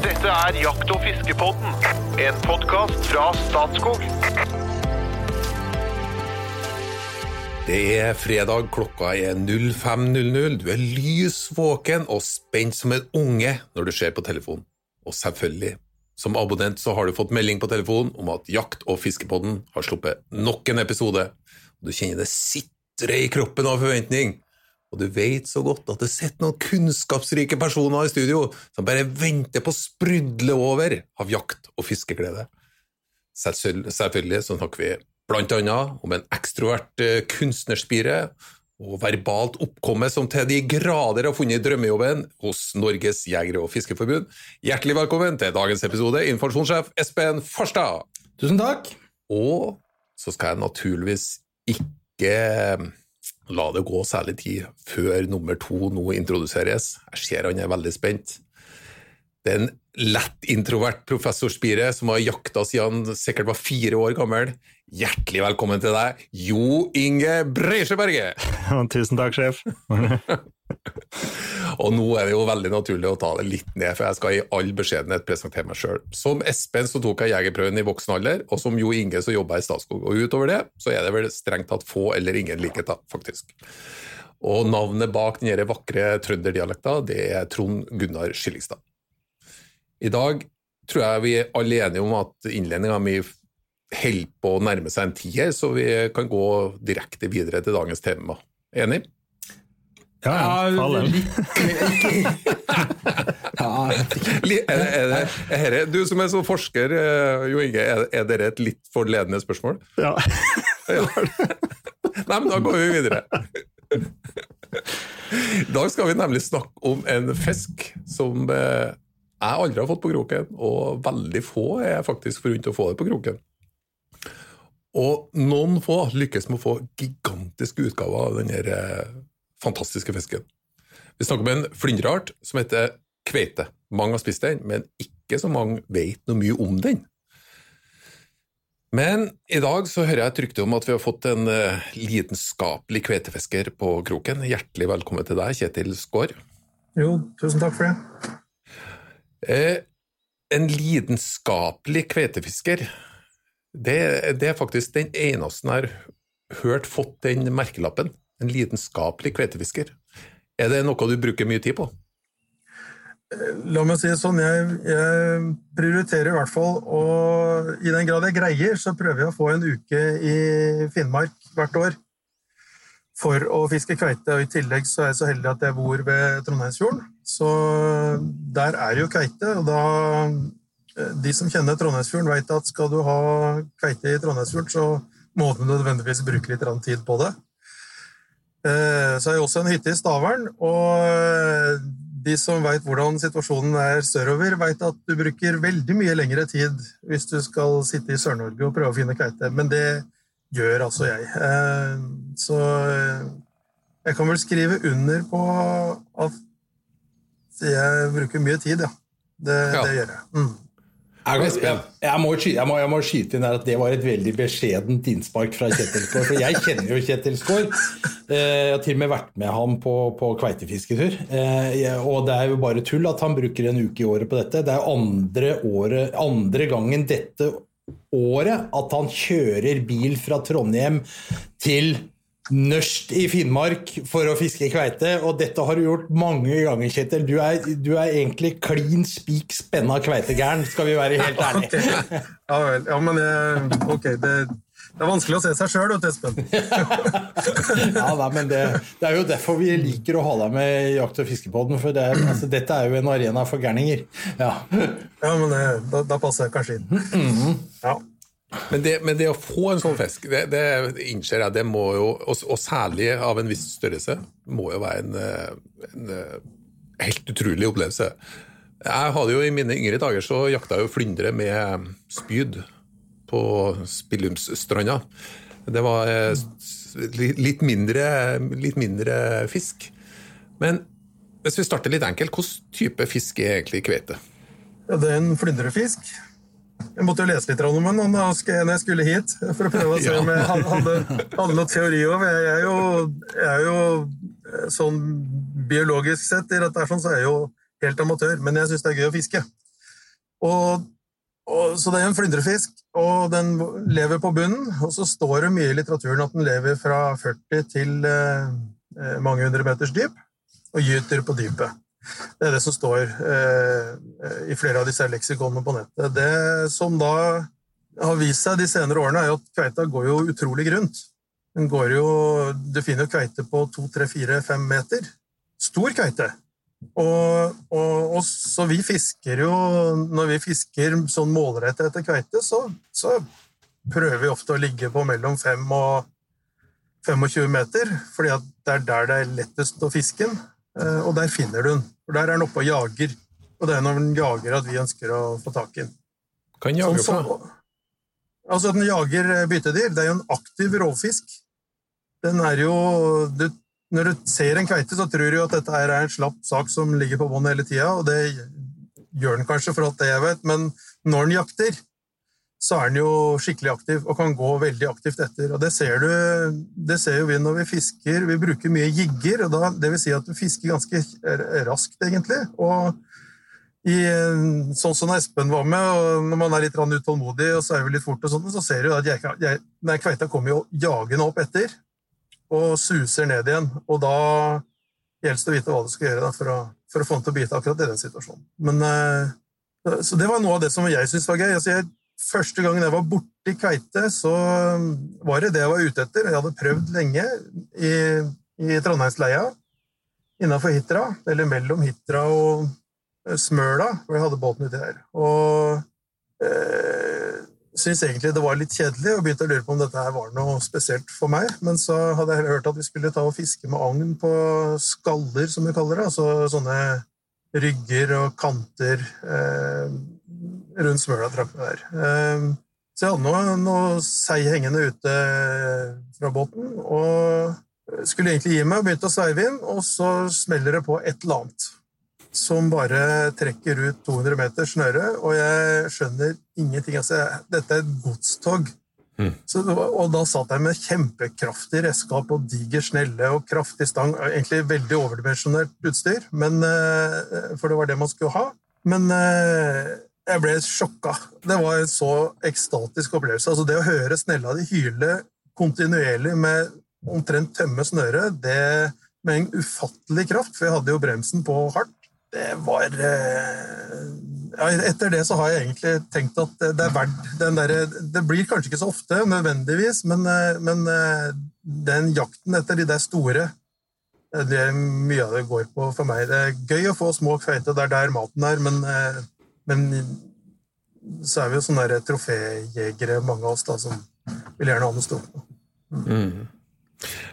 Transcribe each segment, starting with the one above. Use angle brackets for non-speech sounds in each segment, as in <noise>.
Dette er Jakt- og fiskepodden, en podkast fra Statskog. Det er fredag, klokka er 05.00. Du er lys våken og spent som en unge når du ser på telefonen. Og selvfølgelig, som abonnent så har du fått melding på telefonen om at Jakt- og fiskepodden har sluppet nok en episode. Du kjenner det sitrer i kroppen av forventning. Og du vet så godt at det sitter noen kunnskapsrike personer i studio som bare venter på å sprudle over av jakt- og fiskeglede. Selvfølgelig så snakker vi blant annet om en ekstrovert eh, kunstnerspire og verbalt oppkomme som til de grader har funnet drømmejobben hos Norges jegere- og fiskeforbund. Hjertelig velkommen til dagens episode, informasjonssjef Espen Farstad. Tusen takk. Og så skal jeg naturligvis ikke la det gå særlig tid før nummer to nå introduseres. Jeg ser han er veldig spent. Det er en lett introvert professor Spire som har jakta siden han sikkert var fire år gammel. Hjertelig velkommen til deg, Jo Inge Breisjeberget! <laughs> Tusen takk, sjef. <laughs> <laughs> Og nå er det jo veldig naturlig å ta det litt ned, for jeg skal i all beskjedenhet presentere meg sjøl. Som Espen så tok jeg jegerprøven i voksen alder, og som Jo Inge så jobba jeg i Statskog. Og utover det så er det vel strengt tatt få eller ingen likheter, faktisk. Og navnet bak den vakre trønderdialekta, det er Trond Gunnar Skillingstad. I dag tror jeg vi er alle enige om at innledninga mi holder på å nærme seg en tier, så vi kan gå direkte videre til dagens tema. Enig? Ja, ja, Er <laughs> er det, er det, du som er så forsker, eh, Jo Inge, er, er dere et litt for ledende spørsmål? Ja. <laughs> Ja. Nei, men da går vi videre. I dag skal vi nemlig snakke om en fisk som eh, jeg aldri har fått på kroken, og veldig få er faktisk forunt å få det på kroken. Og noen få lykkes med å få gigantiske utgaver av denne fantastiske fisken. Vi snakker om en flyndreart som heter kveite. Mange har spist den, men ikke så mange vet noe mye om den. Men i dag så hører jeg et rykte om at vi har fått en uh, lidenskapelig kveitefisker på kroken. Hjertelig velkommen til deg, Kjetil Skaar. Jo, tusen takk for det. Eh, en lidenskapelig kveitefisker, det, det er faktisk den eneste jeg har hørt fått den merkelappen. En lidenskapelig kveitefisker. Er det noe du bruker mye tid på? La meg si det sånn, jeg, jeg prioriterer i hvert fall, og i den grad jeg greier, så prøver jeg å få en uke i Finnmark hvert år for å fiske kveite. Og I tillegg så er jeg så heldig at jeg bor ved Trondheimsfjorden, så der er jo kveite. og da De som kjenner Trondheimsfjorden, vet at skal du ha kveite i Trondheimsfjorden, så må du nødvendigvis bruke litt tid på det. Eh, Så har jeg også en hytte i Stavern, og de som vet hvordan situasjonen er sørover, vet at du bruker veldig mye lengre tid hvis du skal sitte i Sør-Norge og prøve å finne kveite, men det gjør altså jeg. Eh, Så eh, jeg kan vel skrive under på at jeg bruker mye tid, ja. Det, Ja. det gjør jeg. Mm. Jeg, jeg, jeg, må, jeg, må, jeg må skyte inn her at det var et veldig beskjedent innspark fra Kjetil Skår. For jeg kjenner jo Kjetil Skår. Eh, Jeg har til og med vært med ham på, på kveitefisketur. Eh, Og det er jo bare tull at han bruker en uke i året på dette. Det er andre, året, andre gangen dette året at han kjører bil fra Trondheim til Nørst i Finnmark for å fiske kveite, og dette har du gjort mange ganger, Kjetil. Du er, du er egentlig klin spik spenna kveitegæren, skal vi være helt <laughs> ærlige. Ja vel. Ja, men ok, det, det er vanskelig å se seg sjøl, Espen. <laughs> Ja, nei, men det, det er jo derfor vi liker å ha deg med i Jakt- og fiskepodden, for det er, altså, dette er jo en arena for gærninger. Ja. Ja, men da, da passer jeg kanskje inn. Ja. Men det, men det å få en sånn fisk, det, det innser jeg, det må jo, og, og særlig av en viss størrelse, må jo være en, en eh, helt utrolig opplevelse. Jeg hadde jo I mine yngre dager så jakta jeg jo flyndre med spyd på Spillumsstranda. Det var eh, litt mindre, litt mindre fisk. Men hvis vi starter litt enkelt, hvilken type fisk er egentlig kveite? Ja, det er en flyndrefisk. Jeg måtte jo lese litt om da når jeg skulle hit, for å prøve å se om jeg hadde, hadde, noe teori òg. Jeg er jo, jeg er jo eh, sånn biologisk sett i dette sånn, så er jeg jo helt amatør, men jeg syns det er gøy å fiske. Og, og, så det er en flyndrefisk, og den lever på bunnen. Og så står det mye i litteraturen at den lever fra 40 til eh, mange hundre meters dyp, og gyter på dypet. Det er det som står eh, i flere av disse leksikonene på nettet. Det som da har vist seg de senere årene, er at kveita går jo utrolig grunt. Den går jo, Du finner jo kveite på to, tre, fire, fem meter. Stor kveite. Og, og, og, så vi fisker jo Når vi fisker sånn målrettet etter kveite, så, så, prøver vi ofte å ligge på mellom 5 og 25 meter, fordi det er der det er lettest å fiske den. Eh, og der finner du den. For Der er den oppe og jager. Og det er når den jager at vi ønsker å få tak i den. Hva den jager for? Altså, den jager eh, byttedyr. Det er jo en aktiv rovfisk. Den er jo du, Når du ser en kveite, så tror du at dette er en slapp sak som ligger på bånn hele tida, og det gjør den kanskje, for alt det jeg vet, men når den jakter, så er den jo skikkelig aktiv og kan gå veldig aktivt etter. Og Det ser, du, det ser jo vi når vi fisker. Vi bruker mye jigger, og da, det vil si at du fisker ganske raskt, egentlig. Og i, sånn som Espen var med, og når man er litt utålmodig og så er vi litt fort, og sånt, så ser du at jeg, jeg, nei, kveita kommer jo jagende opp etter og suser ned igjen. Og da gjelder det å vite hva du skal gjøre da, for, å, for, å, få den til å bite akkurat i den situasjonen. Men, eh, så det var noe av det som jeg syntes var gøy. Altså, jeg, Første gangen jeg var borti kveite, så var det det jeg var ute etter. Jeg hadde prøvd lenge i, i Trondheimsleia innafor Hitra, eller mellom Hitra og eh, Smøla, hvor jeg hadde båten uti der. Og eh, syntes egentlig det var litt kjedelig og begynte å lure på om dette her var noe spesielt for meg. Men så hadde jeg hørt at vi skulle ta og fiske med agn på skaller, som vi kaller det. Altså sånne rygger og kanter. Eh, rundt Smøla-trappa der. Ehm, så jeg hadde noe, noe sei hengende ute fra båten, og skulle egentlig gi meg og begynte å sveive inn, og så smeller det på et eller annet som bare trekker ut 200 meter snøre, og jeg skjønner ingenting. Altså, dette er et godstog. Mm. Så, og da satt jeg med kjempekraftig redskap og diger snelle og kraftig stang. Egentlig veldig overdimensjonert utstyr, men, eh, for det var det man skulle ha. Men eh, jeg ble sjokka. Det var en så ekstatisk opplevelse. Altså Det å høre snella di hyle kontinuerlig med omtrent tømme snøret, det med en ufattelig kraft, for jeg hadde jo bremsen på hardt, det var eh, ja, Etter det så har jeg egentlig tenkt at det er verdt den derre Det blir kanskje ikke så ofte, nødvendigvis, men, eh, men eh, den jakten etter de der store det er mye av det går på for meg. Det er gøy å få små kveite, det er der maten er, men men så er vi jo sånne troféjegere, mange av oss, da, som vil gjerne ha noe stort. Mm.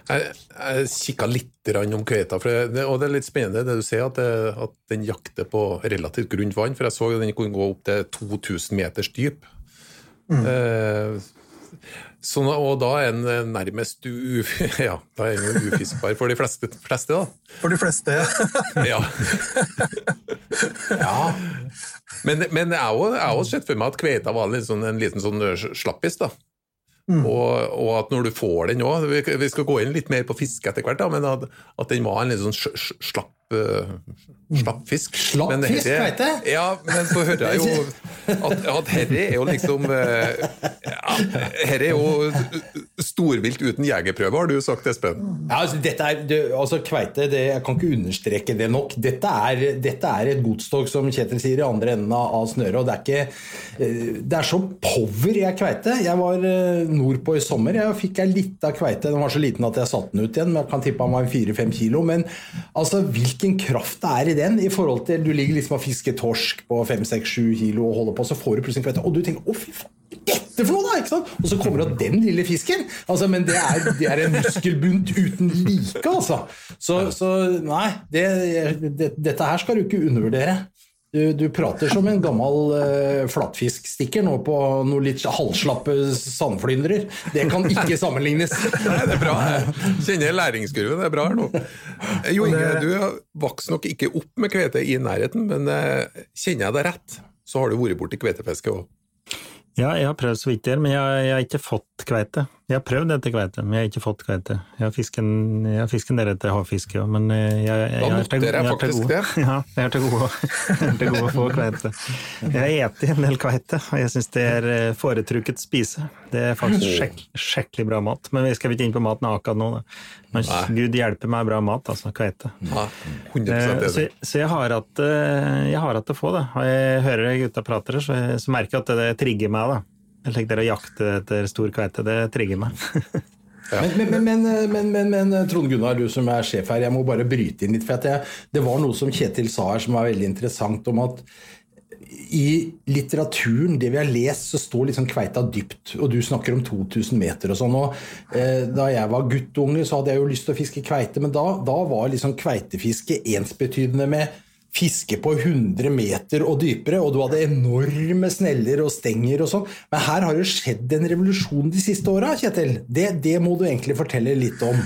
Jeg, jeg kikka litt om kveita, det, og det er litt spennende det du sier, at, det, at den jakter på relativt grunt vann. For jeg så at den kunne gå opp til 2000 meters dyp. Mm. Eh, så, og da er den nærmest u, <laughs> ja, da er den ufiskbar for de fleste, fleste, da. For de fleste, ja. <laughs> ja. Men, men jeg har også sett for meg at kveita var en, sånn, en liten sånn slappis. da. Mm. Og, og, at når du får den òg Vi skal gå inn litt mer på fiske etter hvert, da, men at, at den var en litt sånn slapp slapp fisk. Slapp men fisk, veit jeg! Ja, men så hører jeg jo at, at herre er jo liksom uh, ja, Herre er jo storvilt uten jegerprøve, har du sagt, Espen? Ja, altså, dette er, det, altså Kveite, det, jeg kan ikke understreke det nok. Dette er, dette er et godstog, som Kjetil sier, i andre enden av snøret. og Det er ikke, eh, det er så power i ei kveite. Jeg var nordpå i sommer. Jeg fikk ei lita kveite. Den var så liten at jeg satte den ut igjen. men Jeg kan tippe han var fire-fem kilo. Men altså, hvilken kraft det er i den i forhold til Du ligger liksom og fisker torsk på 5-6-7 kilo og holder på, så får du plutselig kveite, og du tenker 'å, fy faen'. Dette for noe, da! ikke sant? Og så kommer det den lille fisken! Altså, men det er, det er en muskelbunt uten like, altså. Så, så nei, det, det, dette her skal du ikke undervurdere. Du, du, prater som en gammel uh, flatfiskstikker nå på noe litt halvslappe sandflyndrer. Det kan ikke <laughs> sammenlignes. Nei, det er bra. Jeg kjenner læringskurven. Det er bra her nå. Eh, jo Inge, du vokste nok ikke opp med kvete i nærheten, men uh, kjenner jeg deg rett, så har du vært borti kvetefiske òg? Ja, jeg har prøvd så vidt det, men jeg, jeg har ikke fått kveite. Jeg har prøvd etter kveite, men jeg har ikke fått kveite. Jeg har fisken, jeg har fisken deretter havfiske, men jeg, jeg, jeg, Da jeg, har til- jeg jeg faktisk det. <laughs> Ja, jeg har til gode, <laughs> til gode å få kveite. Jeg har spist en del kveite, og jeg syns det er eh, foretrukket spise. Det er faktisk sjekk, skikkelig bra mat. Men vi skal ikke inn på maten akkurat nå. Da. Men Nei. Gud hjelpe meg bra mat, altså. Kveite. Ja, 100 Eh. Så, så jeg har hatt eh, jeg har hatt å få det. Og jeg hører gutta prater, så, jeg, så merker jeg at det trigger meg. da. Jeg tenker Å jakte etter stor kveite, det trigger meg. <laughs> Men, men, men, men, men, men, men Trond Gunnar, du som er sjef her, jeg må bare bryte inn litt. for at jeg, Det var noe som Kjetil sa her som var veldig interessant, om at i litteraturen, det vi har lest, så står liksom kveita dypt. Og du snakker om 2000 meter og sånn. og eh, Da jeg var guttunge, så hadde jeg jo lyst til å fiske kveite, men da, da var liksom kveitefiske ensbetydende med fiske på 100 meter og dypere, og du hadde enorme sneller og stenger og sånn. Men her har det skjedd en revolusjon de siste åra, Kjetil. Det, det må du egentlig fortelle litt om.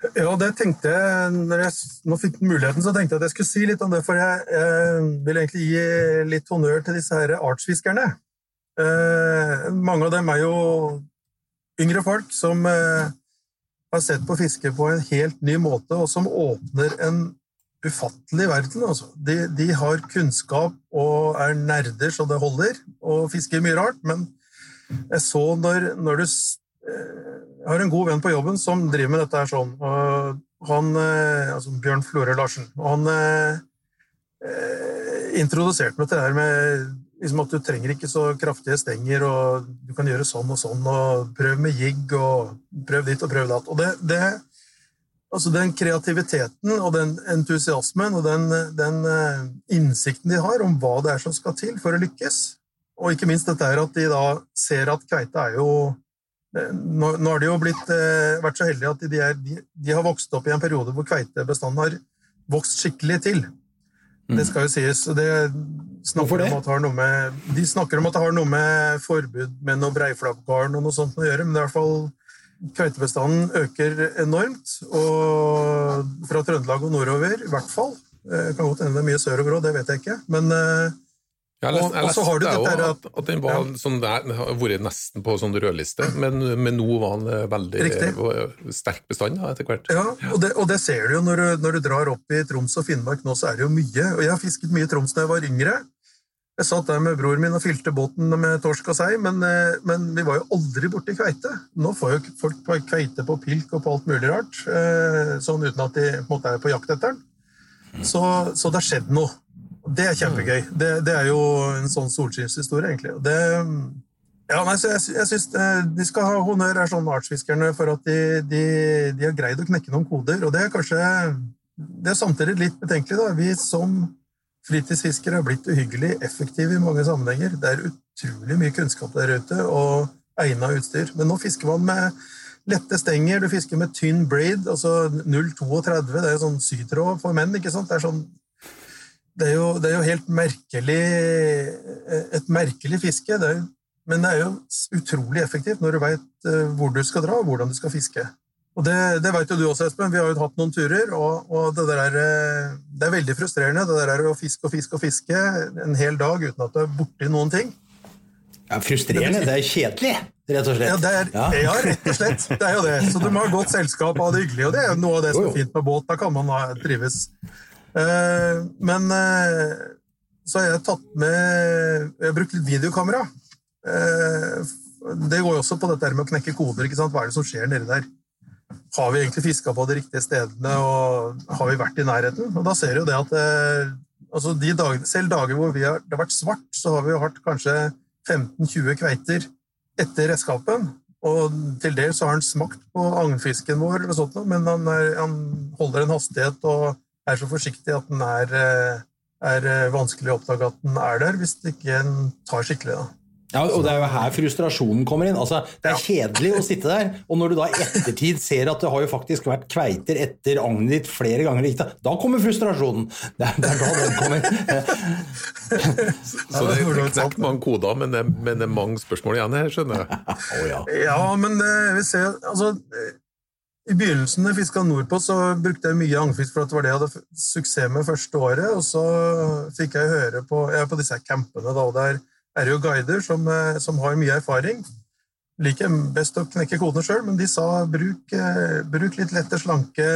Ja, det tenkte jeg når jeg nå fikk muligheten, så tenkte jeg at jeg skulle si litt om det. For jeg, jeg vil egentlig gi litt honnør til disse her artsfiskerne. Eh, mange av dem er jo yngre folk som eh, har sett på fiske på en helt ny måte, og som åpner en ufattelig verden. Altså. De, de har kunnskap og er nerder så det holder, og fisker mye rart. Men jeg så når, når du eh, Jeg har en god venn på jobben som driver med dette her sånn. Og han, eh, altså Bjørn Flore Larsen. Og han eh, eh, introduserte meg til det her med liksom at du trenger ikke så kraftige stenger, og du kan gjøre sånn og sånn, og prøv med jigg, og prøv ditt og prøv datt. Og det, det Altså den kreativiteten og den entusiasmen og den, den eh, innsikten de har om hva det er som skal til for å lykkes. Og ikke minst dette her at de da ser at kveite er jo Nå, nå har de jo blitt, eh, vært så heldige at de, er, de, de har vokst opp i en periode hvor kveitebestanden har vokst skikkelig til. Det skal jo sies. og det snakker det? om at har noe med, de snakker om at det har noe med forbud med noe breiflabbgarn og noe sånt å gjøre, men det er i hvert fall Kveitebestanden øker enormt, og fra Trøndelag og nordover i hvert fall. Det Kan godt hende det er mye sørover òg, det vet jeg ikke. Men eh, Jeg og- jeg og så har du dette her at, at den var Ja. sånn der, har vært nesten på sånn rødliste, men, men nå var den eh, veldig Riktig. eh, sterk bestand etter hvert. ja, og det, og det ser du jo når du, når du drar opp i Troms og Finnmark nå, så er det jo mye. Og jeg har fisket mye i Troms da jeg var yngre. Jeg satt der med broren min og fylte båten med torsk og sei, men, eh, men vi var jo aldri borti kveite. Nå får jo folk på kveite på pilk og på alt mulig rart, eh, sånn uten at de på en måte er på jakt etter den. Så, så det har skjedd noe. Det er kjempegøy. Det, det er jo en sånn solskinnshistorie, egentlig. Det, ja, nei, så jeg, jeg synes eh, De skal ha honnør, er sånn artsfiskerne, for at de, de, de har greid å knekke noen koder. Og det er kanskje Det er samtidig litt betenkelig. da. Vi som fritidsfiskere har blitt uhyggelig effektive i mange sammenhenger. Det er utrolig mye kunnskap der ute, og egna utstyr. Men nå fisker man med lette stenger, du fisker med tynn braid, altså 0,32. Det er sånn sytråd for menn, ikke sant? Det er sånn det er, jo, det er jo helt merkelig Et merkelig fiske. Det jo- men det er jo utrolig effektivt når du veit hvor du skal dra og hvordan du skal fiske. Og det, det vet jo du også, Espen. Vi har jo hatt noen turer, og, og det der er eh, Det er veldig frustrerende, det der er å fiske og fiske og fiske en hel dag uten at du er borti noen ting. Ja, frustrerende. Det er kjedelig, rett og slett. Ja, det er, ja. rett og slett. Det er jo det. Så du må ha godt selskap og ha det hyggelig, og det er jo noe av det som er fint med båt. Da kan man ha, trives. Eh, men eh, så har jeg tatt med Jeg har brukt litt videokamera. Eh, det går jo også på dette med å knekke koder. ikke sant? Hva er det som skjer nedi der? Har vi egentlig fiska på de riktige stedene, og har vi vært i nærheten? Og da ser du jo det at altså de dagene, selv dager hvor har, det har vært svart, så har vi jo hatt kanskje 15-20 kveiter etter redskapen. Og til dels så har han smakt på agnfisken vår, eller sånt, men han, er, han holder en hastighet og er så forsiktig at den er, eh, er eh, vanskelig å oppdage at den er der, hvis ikke en tar skikkelig. da. Ja, og Det er jo her frustrasjonen kommer inn. Altså, Det er kjedelig å sitte der, og når du da i ettertid ser at det har jo faktisk vært kveiter etter agnet ditt flere ganger, da kommer frustrasjonen. Det er, det er da den kommer. <laughs> Så det er knekt mange koder, men det, men det er mange spørsmål igjen her, skjønner jeg. Ja. Ja, men eh, vi ser altså, I begynnelsen da jeg fiska nordpå, så brukte jeg mye agnfisk for at det var det jeg hadde suksess med første året. Og så fikk jeg høre på, jeg er på disse campene, da, og der er det jo guider som, eh, som har mye erfaring. Liker best å knekke kodene sjøl, men de sa bruk, eh, bruk litt lette, slanke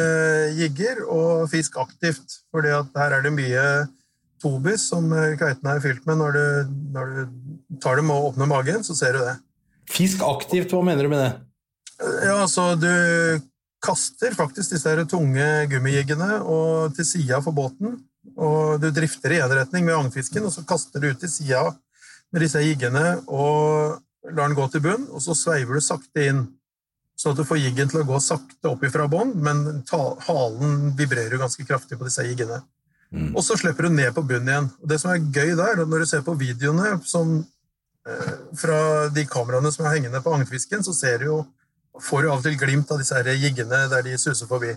jigger og fisk aktivt. For her er det mye tobis som eh, kveitene er fylt med. Når du, når du tar dem og åpner magen, så ser du det. Fisk aktivt, hva mener du med det? Ja, altså du kaster faktisk disse her tunge gummijiggene til sida for båten. Og du drifter i én retning med agnfisken, og så kaster du ut til sida med disse jiggene og lar den gå til bunn, og så sveiver du sakte inn. Sånn at du får jiggen til å gå sakte opp ifra bånn, men halen vibrerer jo ganske kraftig på disse jiggene. Mm. Og så slipper du ned på bunn igjen. Og det som er gøy der, når du ser på videoene som, eh, fra de kameraene som er hengende på agnfisken, så ser du jo, får du av og til glimt av disse her jiggene der de suser forbi.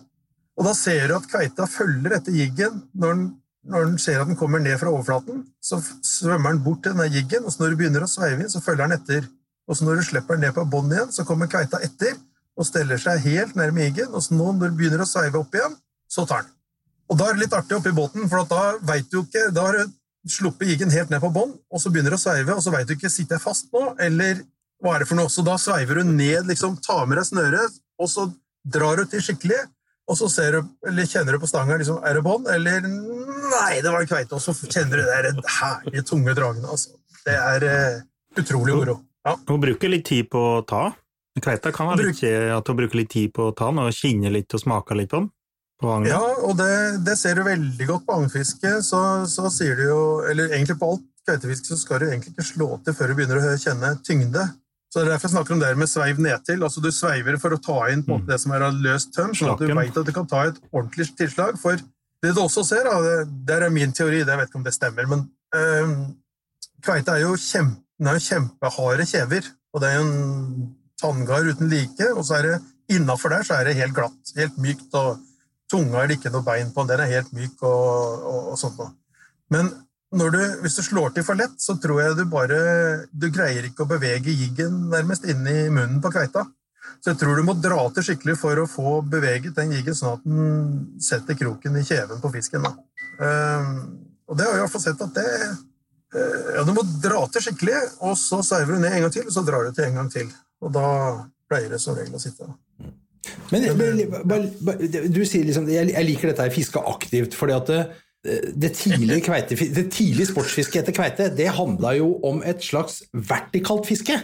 Og da ser du at kveita følger etter jiggen når den når den ser at den kommer ned fra overflaten, så svømmer den bort til denne jiggen, og så når du begynner å sveive inn, så følger den etter. Og så når du slipper den ned på bånn igjen, så kommer kveita etter og steller seg helt nærme jiggen, og så nå når du begynner å sveive opp igjen, så tar den. Og da er det litt artig oppi båten, for da veit du ikke Da har du sluppet jiggen helt ned på bånn, og så begynner du å sveive, og så veit du ikke sitter jeg fast nå, eller hva er det for noe? Så da sveiver du ned, liksom, tar med deg snøret, og så drar du til skikkelig, og så du, kjenner du på stanga liksom, er det bånd, eller nei, det var en kveite, og så kjenner du de herlige, tunge dragene. Altså. Det er uh, utrolig moro. Ja. Hun bruker litt tid på å ta. Kveita kan være litt, at hun bruker litt tid på å ta den, og kinne litt og smake litt på den. Ja, og det, det, ser du veldig godt på agnfiske. Så, så sier du jo Eller egentlig på alt kveitefiske så skal du egentlig ikke slå til før du begynner å kjenne tyngde. Så det er derfor jeg snakker om det med sveiv nedtil. Altså Du sveiver for å ta inn på mm. det som er av løst tøm, sånn at du vet at du kan ta et ordentlig tilslag. For det du også ser, da, det er min teori, det jeg vet ikke om det stemmer, men øh, kveite er jo kjempe, er kjempeharde kjever. Og det er jo en tanngard uten like, og så er det innafor der så er det helt glatt, helt mykt. og Tunga er det ikke noe bein på, den er helt myk og, og, og sånt noe. Men du, hvis du slår til for lett, så tror jeg du bare Du greier ikke å bevege jiggen nærmest inni munnen på kveita. Så jeg tror du må dra til skikkelig for å få beveget den jiggen sånn at den setter kroken i kjeven på fisken. Da. Um, og det har jeg i hvert fall sett at det uh, Ja, du må dra til skikkelig, og så server du ned en gang til, og så drar du til en gang til. Og da pleier det som regel å sitte. Men, men du sier liksom Jeg liker dette her fiske aktivt, fordi at det, tidlige, <laughs> kveite, det tidlige sportsfisket etter kveite det handla jo om et slags vertikalt fiske.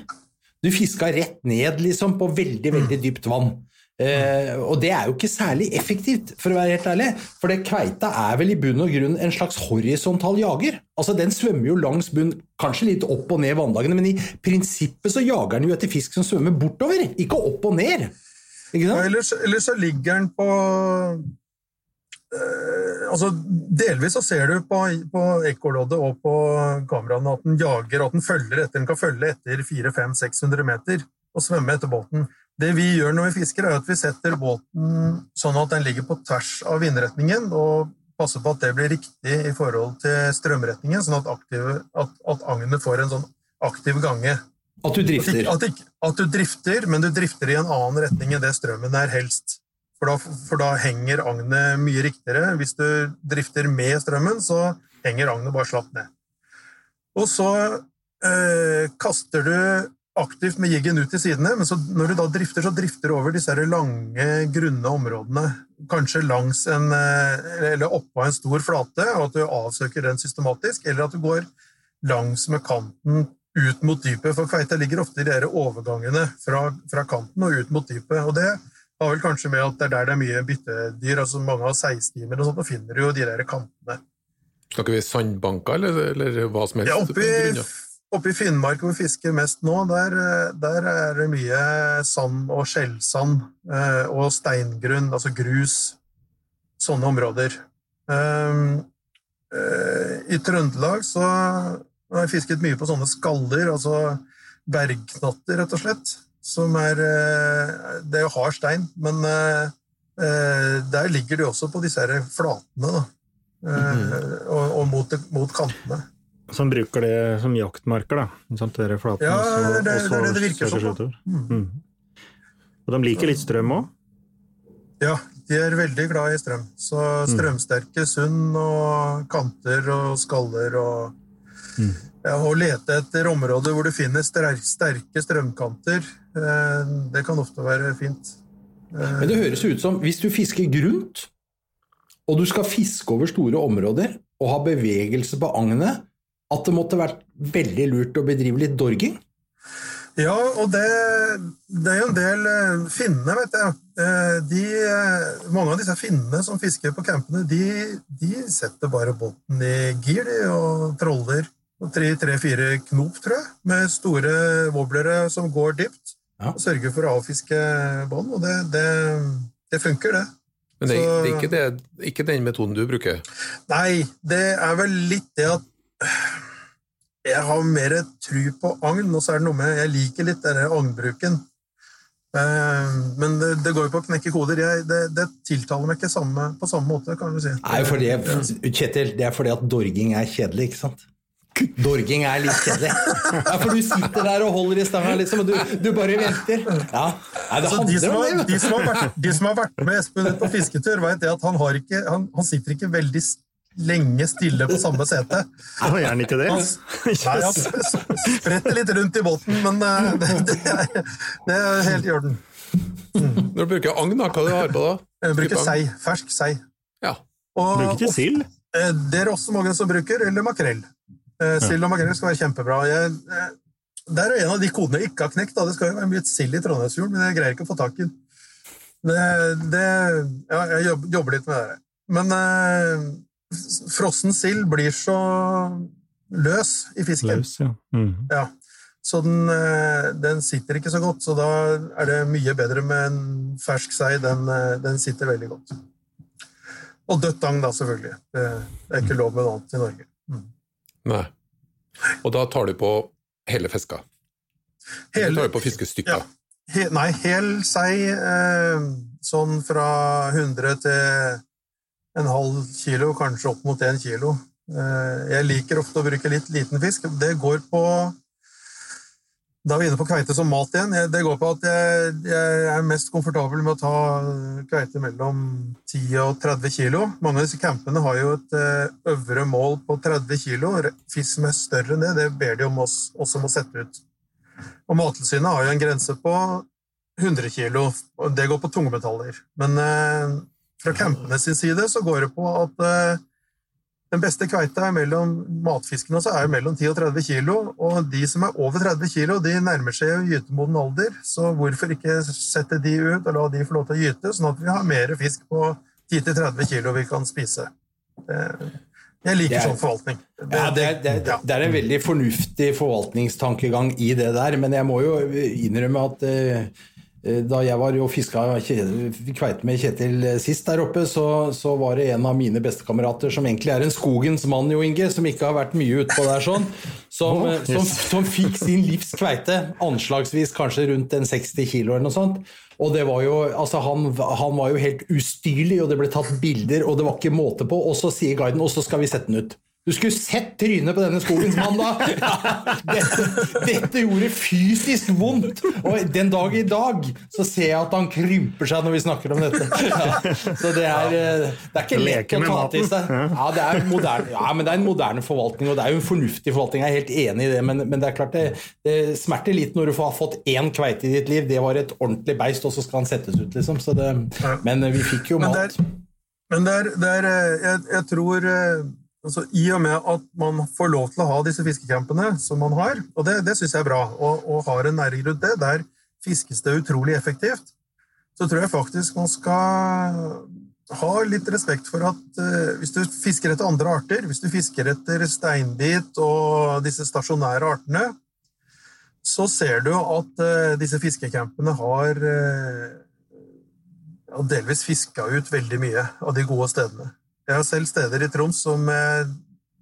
Du fiska rett ned liksom, på veldig veldig dypt vann. Eh, og det er jo ikke særlig effektivt, for å være helt ærlig. For det kveita er vel i bunn og grunn en slags horisontal jager. Altså Den svømmer jo langs bunn, kanskje litt opp og ned vannlagene, men i prinsippet så jager den jo etter fisk som svømmer bortover, ikke opp og ned. Ja, ellers, ellers så ligger den på altså, delvis så ser du på, på ekkoloddet og på kameraene at den jager, at den følger etter. Den kan følge etter 400-500-600 meter og svømme etter båten. Det vi gjør når vi fisker, er at vi setter båten sånn at den ligger på tvers av vindretningen, og passer på at det blir riktig i forhold til strømretningen, sånn at, aktive, at, at agnet får en sånn aktiv gange. At du drifter? At, at, at, du drifter, men du drifter i en annen retning enn det strømmen er, helst. For da, for da henger agnet mye riktigere. Hvis du drifter med strømmen, så henger agnet bare slapt ned. Og så eh, kaster du aktivt med jiggen ut til sidene, men så, når du da drifter, så drifter du over disse lange, grunne områdene. Kanskje langs en, eh, eller oppå en stor flate, og at du avsøker den systematisk, eller at du går langs med kanten ut mot dypet, for kveita ligger ofte i de overgangene fra, fra kanten og ut mot dypet. og det har vel kanskje med at det er der det er mye byttedyr. altså Mange har seistimer og sånt, og finner jo de der kantene. Snakker vi sandbanker, eller, eller hva som helst? Ja, oppi, oppe i Finnmark, hvor vi fisker mest nå, der, der er det mye sand og skjellsand eh, og steingrunn, altså grus. Sånne områder. Um, uh, I Trøndelag så har jeg fisket mye på sånne skaller, altså bergknatter, rett og slett som er eh, Det er jo hard stein, men eh, eh, der ligger de også på disse her flatene, da. Mm. Og, og mot, mot, kantene. Som bruker det som jaktmarker, da? Sant, dere flatene, ja, det, det, det, det virker sånn. Mm. Mm. Og de liker litt strøm òg? Ja, de er veldig glad i strøm. Så mm. strømsterke sund og kanter og skaller og Ja, Å lete etter områder hvor du finner sterke strømkanter, eh, det kan ofte være fint. Men det høres ut som hvis du fisker grunt, og du skal fiske over store områder og ha bevegelse på agnet, at det måtte vært veldig lurt å bedrive litt dorging? Ja, og det, det er jo en del eh, finnene, vet jeg. Eh, De, eh, mange av disse finnene som fisker på campene, de, de setter bare båten i gir og troller. Tre-fire knop, tror jeg, med store wobblere som går dypt. Ja. Og sørger for å avfiske bånd, og det, det, det funker, det. Men det, Så- det er ikke, det, ikke den metoden du bruker. Nei, det er vel litt det at jeg har mer tru på agn, og så er det noe med Jeg liker litt denne agnbruken. Eh, Men det, det går jo på å knekke koder. Jeg, det, det tiltaler meg ikke samme, på samme måte, kan du si. Nei, for det, Kjetil, det er fordi at dorging er kjedelig, ikke sant? Dorging er litt kjedelig. Ja, for du sitter der og holder i stanga, liksom, og du, du bare venter. Ja, Nei, det Altså, de, som har, det. de, som vært, de som har vært med Espen på fisketur, vet det at han, har ikke, han, han sitter ikke veldig lenge stille på samme sete. Jeg gjør gjerne ikke det. Han, nei, han sp- sp- spretter litt rundt i båten, men eh, <laughs> det, det, er, det er helt i orden. Når du bruker agn, da, hva du har på da? Jeg bruker sei. Fersk sei. Ja. Og, Bruker ikke sild. Eh, Det er også mange som bruker, eller makrell. Eh, Sild og makrell skal være kjempebra. Jeg, eh, det er jo en av de kodene jeg ikke har knekt. Da. Det skal jo være mye sild i Trondheimsfjorden, men jeg greier ikke å få tak i den. Ja, jeg jobber litt med det. Men eh, frossen sild blir så løs i fisken. Løs, ja. Mm. Ja. Så den, eh, den sitter ikke så godt, så da er det mye bedre med en fersk sei. Den, den sitter veldig godt. Og dødt agn, da, selvfølgelig. Det er ikke lov med noe annet i Norge. Nei. Og da tar du på hele fiska. Eller tar du på fiskestykka? Ja. He, nei, hel sei, eh, sånn fra 100 til en halv kilo, kanskje opp mot en kilo. Eh, jeg liker ofte å bruke litt liten fisk. Det går på Da er vi inne på kveite som mat igjen. Det går på at jeg, er mest komfortabel med å ta kveite mellom 10 og 30 kilo. Mange av disse campene har jo et eh, øvre mål på 30 kilo. Fisk som er større enn det, det ber de om oss også om å sette ut. Og Mattilsynet har jo en grense på 100 kilo, det går på tungmetaller. Men eh, fra campene sin side så går det på at eh, den beste kveita er mellom matfiskene også er mellom 10 og 30 kilo, og de som er over 30 kilo, de nærmer seg jo gytemoden alder, så hvorfor ikke sette de ut og la de få lov til å gyte, sånn at vi har mer fisk på 10-30 kilo vi kan spise. Jeg liker er- sånn forvaltning. Ja, det, er, det, er, Ja. det er en veldig fornuftig forvaltningstankegang i det der, men jeg må jo innrømme at eh, da jeg var og fiska kveite med Kjetil sist der oppe, så, så var det en av mine bestekamerater, som egentlig er en skogens mann, Jo Inge, som ikke har vært mye utpå der sånn, som, Å, som, <laughs> som fikk sin livs kveite, anslagsvis kanskje rundt en 60 kilo eller noe sånt. Og det var jo, altså han, han var jo helt ustyrlig, og det ble tatt bilder, og det var ikke måte på. Og så sier guiden, og så skal vi sette den ut. Du skulle sett trynet på denne skogens mann da! <laughs> Dette, dette gjorde fysisk vondt! Og den dag i dag så ser jeg at han krymper seg når vi snakker om dette. Ja, så det er, eh, det er ikke lett å ta til seg. Ja, det er moderne, ja, men det er en moderne forvaltning, og det er jo en fornuftig forvaltning. Jeg er helt enig i det, men, men det er klart det, det smerter litt når du har fått én kveite i ditt liv. Det var et ordentlig beist, og så skal han settes ut, liksom. Så det, men vi fikk jo mat. men det er, det er eh, jeg, jeg tror eh, altså, I og med at man får lov til å ha disse fiskecampene som man har, og det, det syns jeg er bra, og, og har en næring rundt det, der fiskes det utrolig effektivt, så tror jeg faktisk man skal ha litt respekt for at uh, hvis du fisker etter andre arter, hvis du fisker etter steinbit og disse stasjonære artene, så ser du at uh, disse fiskecampene har uh, delvis fiska ut veldig mye av de gode stedene. Jeg har selv steder i Troms som eh,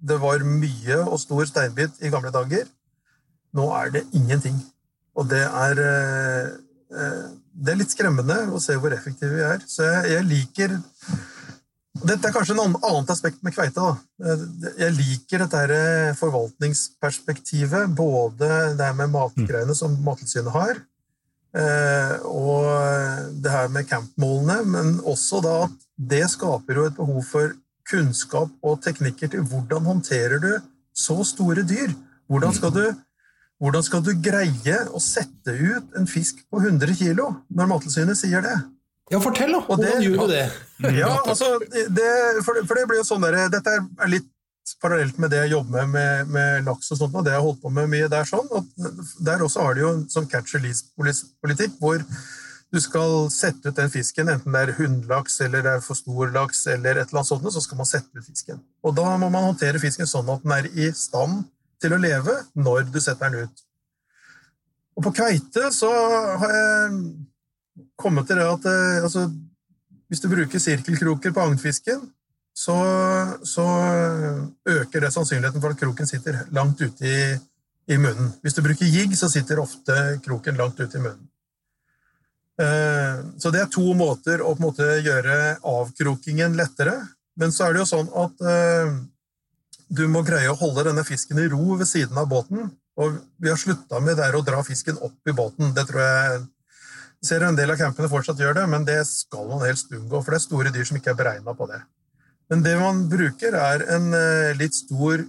det var mye og stor steinbit i gamle dager. Nå er det ingenting. Og det er eh, eh, Det er litt skremmende å se hvor effektive vi er. Så jeg, jeg liker Dette er kanskje en annet aspekt med kveite. Da. Jeg liker dette her forvaltningsperspektivet. Både det med matgreiene som Mattilsynet har, og det her med campmålene, men også da at det skaper jo et behov for kunnskap og teknikker til hvordan håndterer du Så store dyr. Hvordan skal du, hvordan skal du greie å sette ut en fisk på 100 kg når Mattilsynet sier det? Ja, fortell, da! Det- Hvordan gjør du det? Ja, altså, det, for, det, for det blir jo sånn der, Dette er litt parallelt med det jeg jobber med med, med laks og sånt, og det jeg har holdt på med mye der sånn. Og der også har de jo en sånn catch release-politikk hvor du skal sette ut den fisken, enten det er hundlaks eller det er for stor laks, eller et eller annet sånt, så skal man sette ut fisken. Og da må man håndtere fisken sånn at den er i stand til å leve når du setter den ut. Og på kveite så har jeg kommet til det at eh, altså, hvis du bruker sirkelkroker på agnfisken, så, så øker det sannsynligheten for at kroken sitter langt ute i, i munnen. Hvis du bruker jigg, så sitter ofte kroken langt ute i munnen. Eh, Så det er to måter å måte gjøre avkrokingen lettere. Men så er det jo sånn at eh, du må greie å holde denne fisken i ro ved siden av båten. Og vi har slutta med det å dra fisken opp i båten. Det tror jeg ser en del av campene fortsatt gjør det, men det skal man helst unngå, for det er store dyr som ikke er beregna på det. Men det man bruker, er en eh, litt stor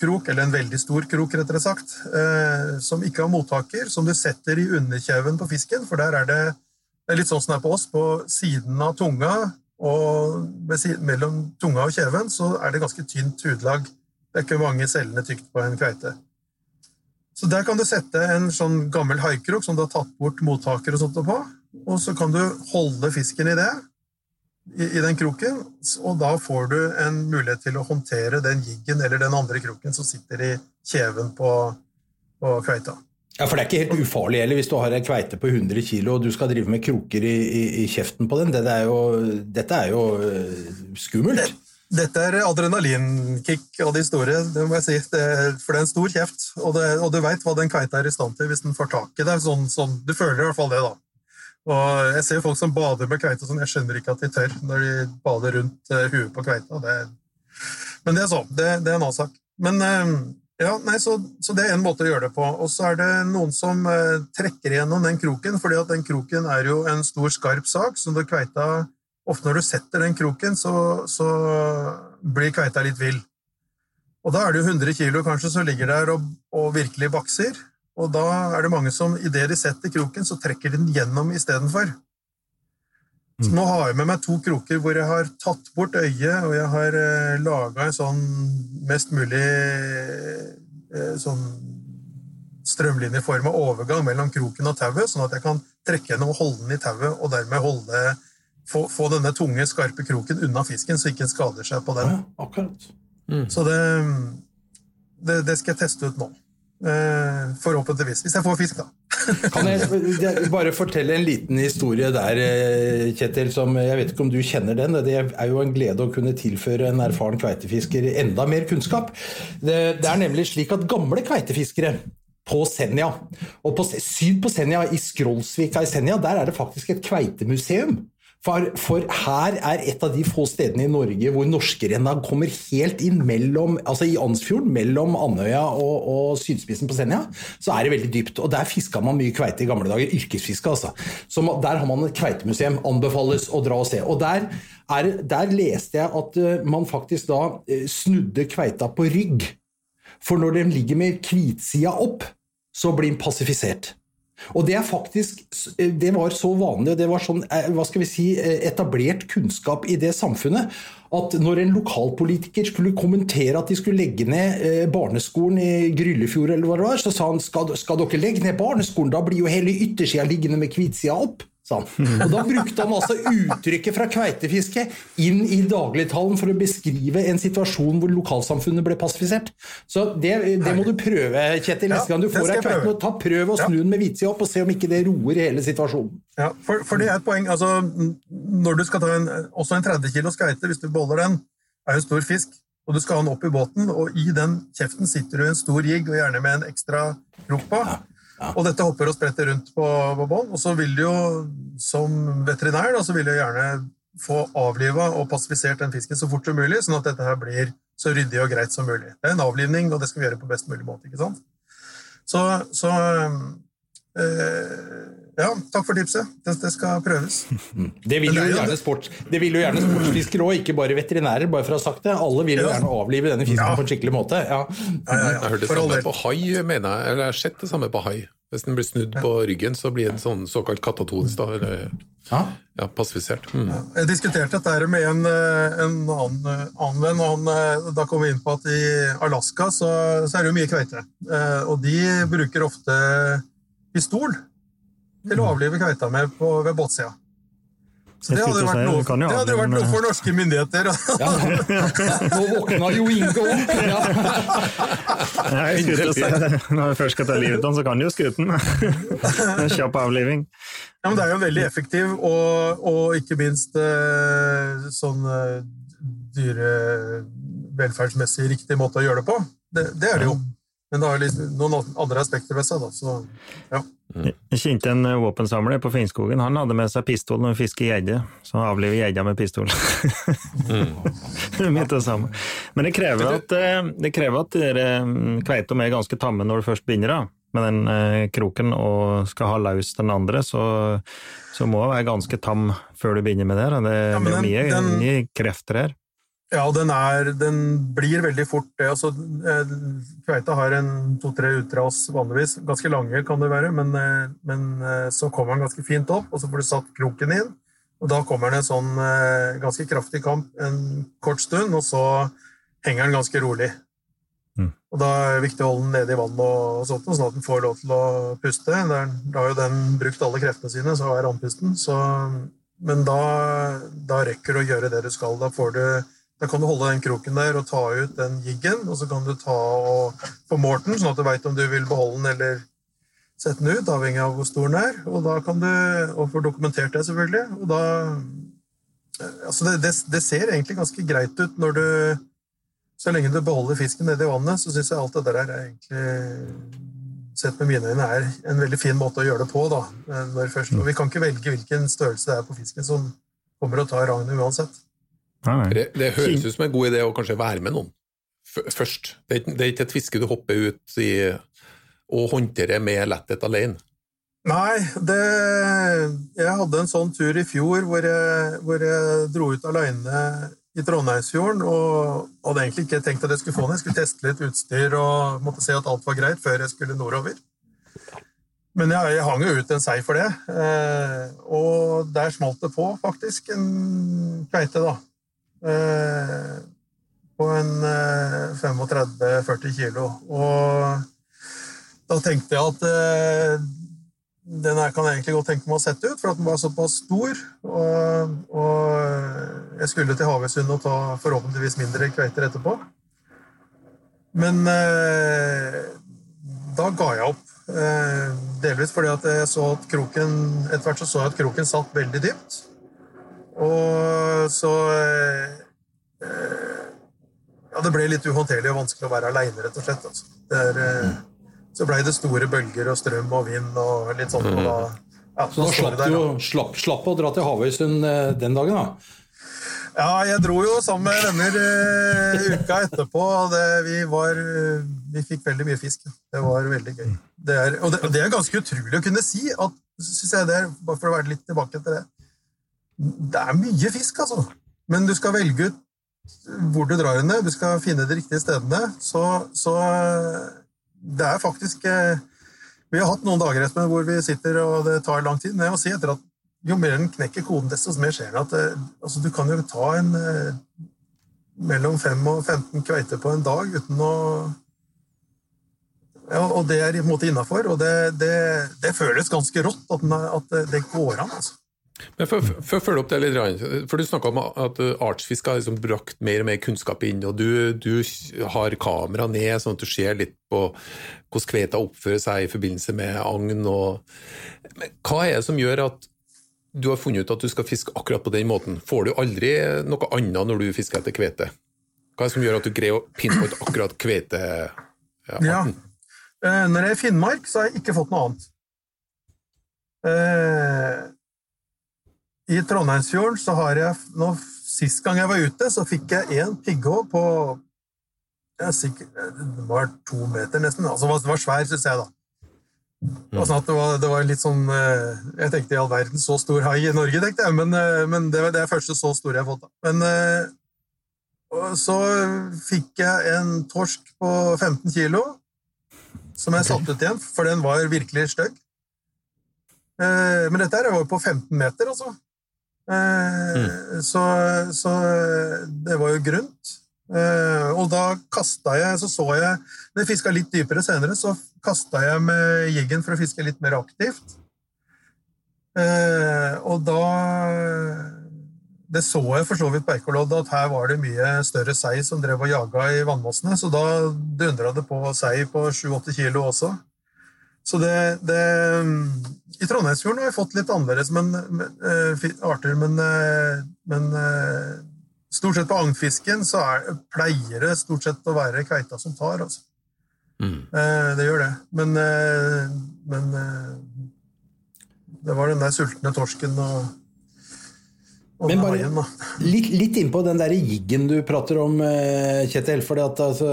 krok, eller en veldig stor krok, rettere sagt, eh, som ikke har mottaker, som du setter i underkjeven på fisken, for der er det, det er litt sånn som det er på oss, på siden av tunga, og mellom tunga og kjeven, så er det ganske tynt hudlag. Det er ikke mange cellene tykt på en kveite. Så der kan du sette en sånn gammel haikrok som du har tatt bort mottaker og sånt på, og så kan du holde fisken i det, i, i den kroken, og da får du en mulighet til å håndtere den jiggen eller den andre kroken som sitter i kjeven på, på kveita. Ja, For det er ikke helt ufarlig heller hvis du har en kveite på 100 kg og du skal drive med kroker i, i, i kjeften på den. Dette er jo, dette er jo øh, skummelt. Dette er adrenalinkick av de store, det må jeg si. Det, for det er en stor kjeft, og, det, og du veit hva den kveita er i stand til hvis den får tak i deg. Sånn, sånn, du føler i hvert fall det, da. Og jeg ser folk som bader med kveite sånn, jeg skjønner ikke at de tør når de bader rundt uh, huet på kveita. Det, men det er sånn, det, det er en annen sak. Men eh, ja, nei, så, så det er en måte å gjøre det på. Og så er det noen som eh, trekker igjennom den kroken, fordi at den kroken er jo en stor, skarp sak, så når kveita Ofte når du setter den kroken, så, så blir kveita litt vill. Og da er det jo 100 kilo kanskje som ligger der og, og virkelig bakser. Og da er det mange som idet de setter kroken, så trekker de den gjennom istedenfor. Så nå har jeg med meg to kroker hvor jeg har tatt bort øyet, og jeg har eh, laga en sånn mest mulig eh, sånn strømlinjeforma overgang mellom kroken og tauet, sånn at jeg kan trekke den og holde den i tauet, og dermed holde, få, få denne tunge, skarpe kroken unna fisken, så ikke den skader seg på den. Ja, akkurat. Så det, det, det skal jeg teste ut nå. Eh, forhåpentligvis. Hvis jeg får fisk, da. <laughs> Kan jeg bare fortelle en liten historie der, eh, Kjetil, som jeg vet ikke om du kjenner den. Det er jo en glede å kunne tilføre en erfaren kveitefisker enda mer kunnskap. Det, det er nemlig slik at gamle kveitefiskere på Senja, og på, syd på Senja, i Skrolsvika i Senja, der er det faktisk et kveitemuseum. For, for, her er et av de få stedene i Norge hvor norskerenna kommer helt inn mellom, altså i Ansfjorden, mellom Andøya og, og sydspissen på Senja. Så er det veldig dypt. Og der fiska man mye kveite i gamle dager. Yrkesfiske, altså. Så der har man et kveitemuseum. Anbefales å dra og se. Og der, er, der leste jeg at uh, man faktisk da uh, snudde kveita på rygg. For når den ligger med kvitsida opp, så blir den passifisert. Og det er faktisk Det var så vanlig, og det var sånn hva skal vi si, etablert kunnskap i det samfunnet, at når en lokalpolitiker skulle kommentere at de skulle legge ned barneskolen i Gryllefjord, eller hva det var, så sa han skal, skal dere legge ned barneskolen, da blir jo hele yttersida liggende med hvitsida opp. Og da brukte han altså uttrykket fra kveitefiske inn i dagligtalen for å beskrive en situasjon hvor lokalsamfunnet ble passifisert. Så det, det må du prøve, Kjetil. Neste gang du får deg kveite, ta prøv å snu den med hvitsida opp og se om ikke det roer hele situasjonen. Ja, for, for, det er et poeng. Altså, når du skal ta en, også en 30 kilos kveite, hvis du boller den, er jo en stor fisk, og du skal ha den opp i båten, og i den kjeften sitter du en stor jigg, og gjerne med en ekstra krok på. Ja. Og dette hopper og spretter rundt på, på bånn. Og så vil du jo, som veterinær, da, så vil du gjerne få avliva og passifisert den fisken så fort som mulig, sånn at dette her blir så ryddig og greit som mulig. Det er en avlivning, og det skal vi gjøre på best mulig måte. ikke sant? Så, så øh, Ja, takk for tipset. Det, det skal prøves. <laughs> Det vil jo er gjerne, sport, det vil jo gjerne sportsfiskere òg, ikke bare veterinærer. bare for å ha sagt det. Alle vil jo Ja. gjerne avlive denne fisken Ja. på en skikkelig måte. Ja. Ja, ja, Jeg har hørt det samme på hai, mener jeg. Eller jeg har sett det samme på hai. Hvis den blir snudd på ryggen, så blir den sånn såkalt katatonisk, da. Eller Ja. ja, passifisert. Mm. Jeg diskuterte dette med en, eh, en annen, eh, annen venn, og han, eh, da kom vi inn på at i Alaska så, så er det jo mye kveite. Eh, Og de bruker ofte pistol til å avlive kveita med på, ved båtsida. Så det hadde, vært noe, det hadde vært noe for norske myndigheter. <laughs> Nå våkna jo Inge opp! Ja. Jeg skulle til å si det. Når jeg først skal ta livet av den, så kan du jo skute den. Kjapp avliving. Ja, men det er jo veldig effektiv og, og ikke minst eh, sånn eh, dyrevelferdsmessig riktig måte å gjøre det på. Det, det er det jo. Men det har liksom noen andre aspekter ved seg. Da. Så, ja. Jeg kjente en våpensamler på Finnskogen. Han hadde med seg pistol når han fisker gjedde, så han avliver gjedda med pistol. det er det samme. Men det krever at, eh, det krever at dere mm, kveita er ganske tamme når du først begynner da, med den eh, kroken og skal ha løs den andre, så, så må du være ganske tam før du begynner med det. Det, Ja, det er mye, den- mye krefter her. Ja, den, er, den blir veldig fort det. Altså, eh, kveita har en to-tre utras vanligvis. Ganske lange kan det være, men, eh, men eh, så kommer den ganske fint opp, og så får du satt kroken inn. Og da kommer det en sånn ganske kraftig kamp en kort stund, og så henger den ganske rolig. Mm. Og da er det viktig å holde den nede i vann og sånt, sånn at den får lov til å puste. Der, da har jo den brukt alle kreftene sine, så er andpusten. Så, men da, da rekker du å gjøre det du skal. Da får du da kan du holde den kroken der og ta ut den jiggen, og så kan du ta og få målt den, sånn at du veit om du vil beholde den eller sette den ut, avhengig av hvor stor den er. Og da kan du, og få dokumentert det, selvfølgelig. Og da Altså, det, det, det ser egentlig ganske greit ut når du Så lenge du beholder fisken nede i vannet, så syns jeg alt det der er egentlig Sett med mine øyne er en veldig fin måte å gjøre det på. da. Når først, og Vi kan ikke velge hvilken størrelse det er på fisken som kommer å ta ragnet uansett. Nei, nei. Det, det høres ut som en god idé å kanskje være med noen først. Det er, ikke- det er ikke et fiske du hopper ut i og håndterer med letthet alene. Nei, det Jeg hadde en sånn tur i fjor hvor jeg, hvor jeg dro ut alene i Trondheimsfjorden og hadde egentlig ikke tenkt at jeg skulle få den. Jeg skulle teste litt utstyr og måtte se at alt var greit før jeg skulle nordover. Men jeg, jeg hang jo ut en sei for det, eh, og der smalt det på, faktisk, en kveite, da. Eh, på en eh, 35-40 kilo. Og da tenkte jeg at eh, den her kan jeg egentlig godt tenke meg å sette ut, for den var såpass stor. Og, og jeg skulle til Havøysund og ta forhåpentligvis mindre kveiter etterpå. Men eh, da ga jeg opp. Eh, delvis fordi at jeg så at kroken etter hvert så, så jeg at kroken satt veldig dypt. Og så eh, Ja, det ble litt uhåndterlig og vanskelig å være aleine, rett og slett. Altså. Det er, eh, så blei det store bølger og strøm og vind og litt sånn. Og da, ja, Så da slapp der, du slapp, slapp å dra til Havøysund eh, den dagen, da. Ja, jeg dro jo sammen med venner eh, uka etterpå. og Det, vi, var, eh, vi fikk veldig mye fisk. Det var veldig gøy. Det er, og det, det er ganske utrolig å kunne si, at, synes jeg det er, bare for å være litt tilbake til det Det er mye fisk, altså. Men du skal velge ut hvor du drar henne, du skal finne de riktige stedene. Så, så det er faktisk eh, Vi har hatt noen dager etter hvor vi sitter og det tar lang tid. Men jeg må si etter at jo mer den knekker koden, desto mer skjer det. At altså, du kan jo ta en eh, mellom 5 og 15 kveiter på en dag uten å ja, og det er på en måte innafor, og det, det, det føles ganske rått at, at det går an. altså. Men for, for, å følge opp det litt, for Du snakka om at artsfisk har liksom brakt mer og mer kunnskap inn, og du, du har kamera ned, sånn at du ser litt på hvordan kveita oppfører seg i forbindelse med agn. Og, men hva er det som gjør at du har funnet ut at du skal fiske akkurat på den måten? Får du aldri noe annet når du fisker etter kvete? Hva er det som gjør at du greier å pinne på et akkurat kvete? Ja. Eh, Når jeg er i Finnmark, så har jeg ikke fått noe annet. I Trondheimsfjorden så har jeg nå, Sist gang jeg var ute, så fikk jeg én pigghå på sikkert, Det var to meter, nesten. Altså, den var svær, syns jeg, da. Det sånn det, var, det var litt sånn eh, Jeg tenkte i all verden, så stor hai i Norge, tenkte jeg, men, eh, men det var det første så store jeg har fått. da. Men eh, så fikk jeg en torsk på 15 kilo, som jeg satte ut igjen, for den var virkelig stygg. Men dette her var jo på 15 meter, altså. Eh, Så, så det var jo grunt. Eh, Og da kasta jeg, så så jeg Når jeg fiska litt dypere senere, så kasta jeg med jiggen for å fiske litt mer aktivt. Eh, Og da Det så jeg for så vidt på ekkolodd, at her var det mye større sei som drev og jaga i vannmassene, så da dundra det på sei på 7-8 kilo også. Så det, det I Trondheimsfjorden har vi fått litt annerledes men, men, eh, arter, men, eh, men eh, stort sett på agnfisken så er, pleier det stort sett å være kveita som tar. Altså. Eh, det gjør det. Men, men det var den der sultne torsken og Men bare litt, litt innpå den der jiggen du prater om, eh, Kjetil. For altså,